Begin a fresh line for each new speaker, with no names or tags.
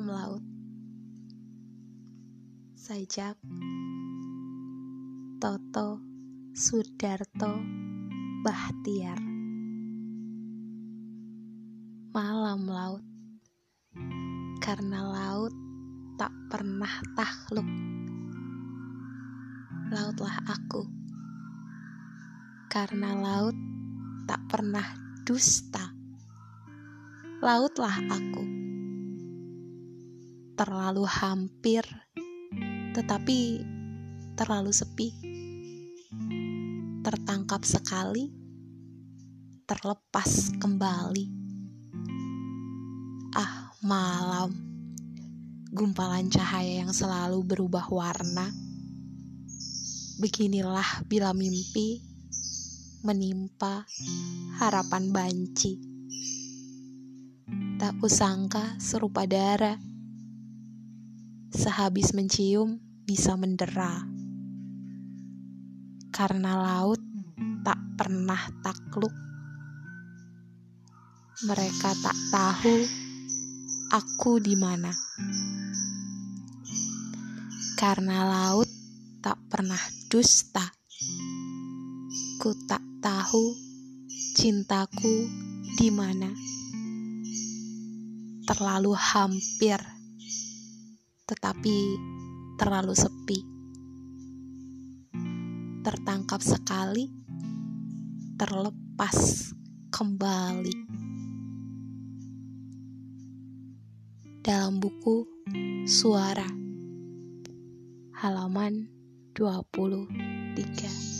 laut. Sajak Toto Sudarto Bahtiar. Malam laut Karena laut tak pernah takluk. Lautlah aku Karena laut tak pernah dusta. Lautlah aku Terlalu hampir Tetapi terlalu sepi tertangkap sekali, terlepas kembali. Ah, malam, gumpalan cahaya yang selalu berubah warna. Beginilah bila mimpi menimpa harapan banci. Tak kusangka serupa darah. Sehabis mencium bisa mendera karena laut tak pernah takluk. Mereka tak tahu aku di mana. Karena laut tak pernah dusta. Ku tak tahu cintaku di mana. Terlalu hampir, tetapi terlalu sepi tertangkap sekali, terlepas kembali. Dalam buku Suara halaman 23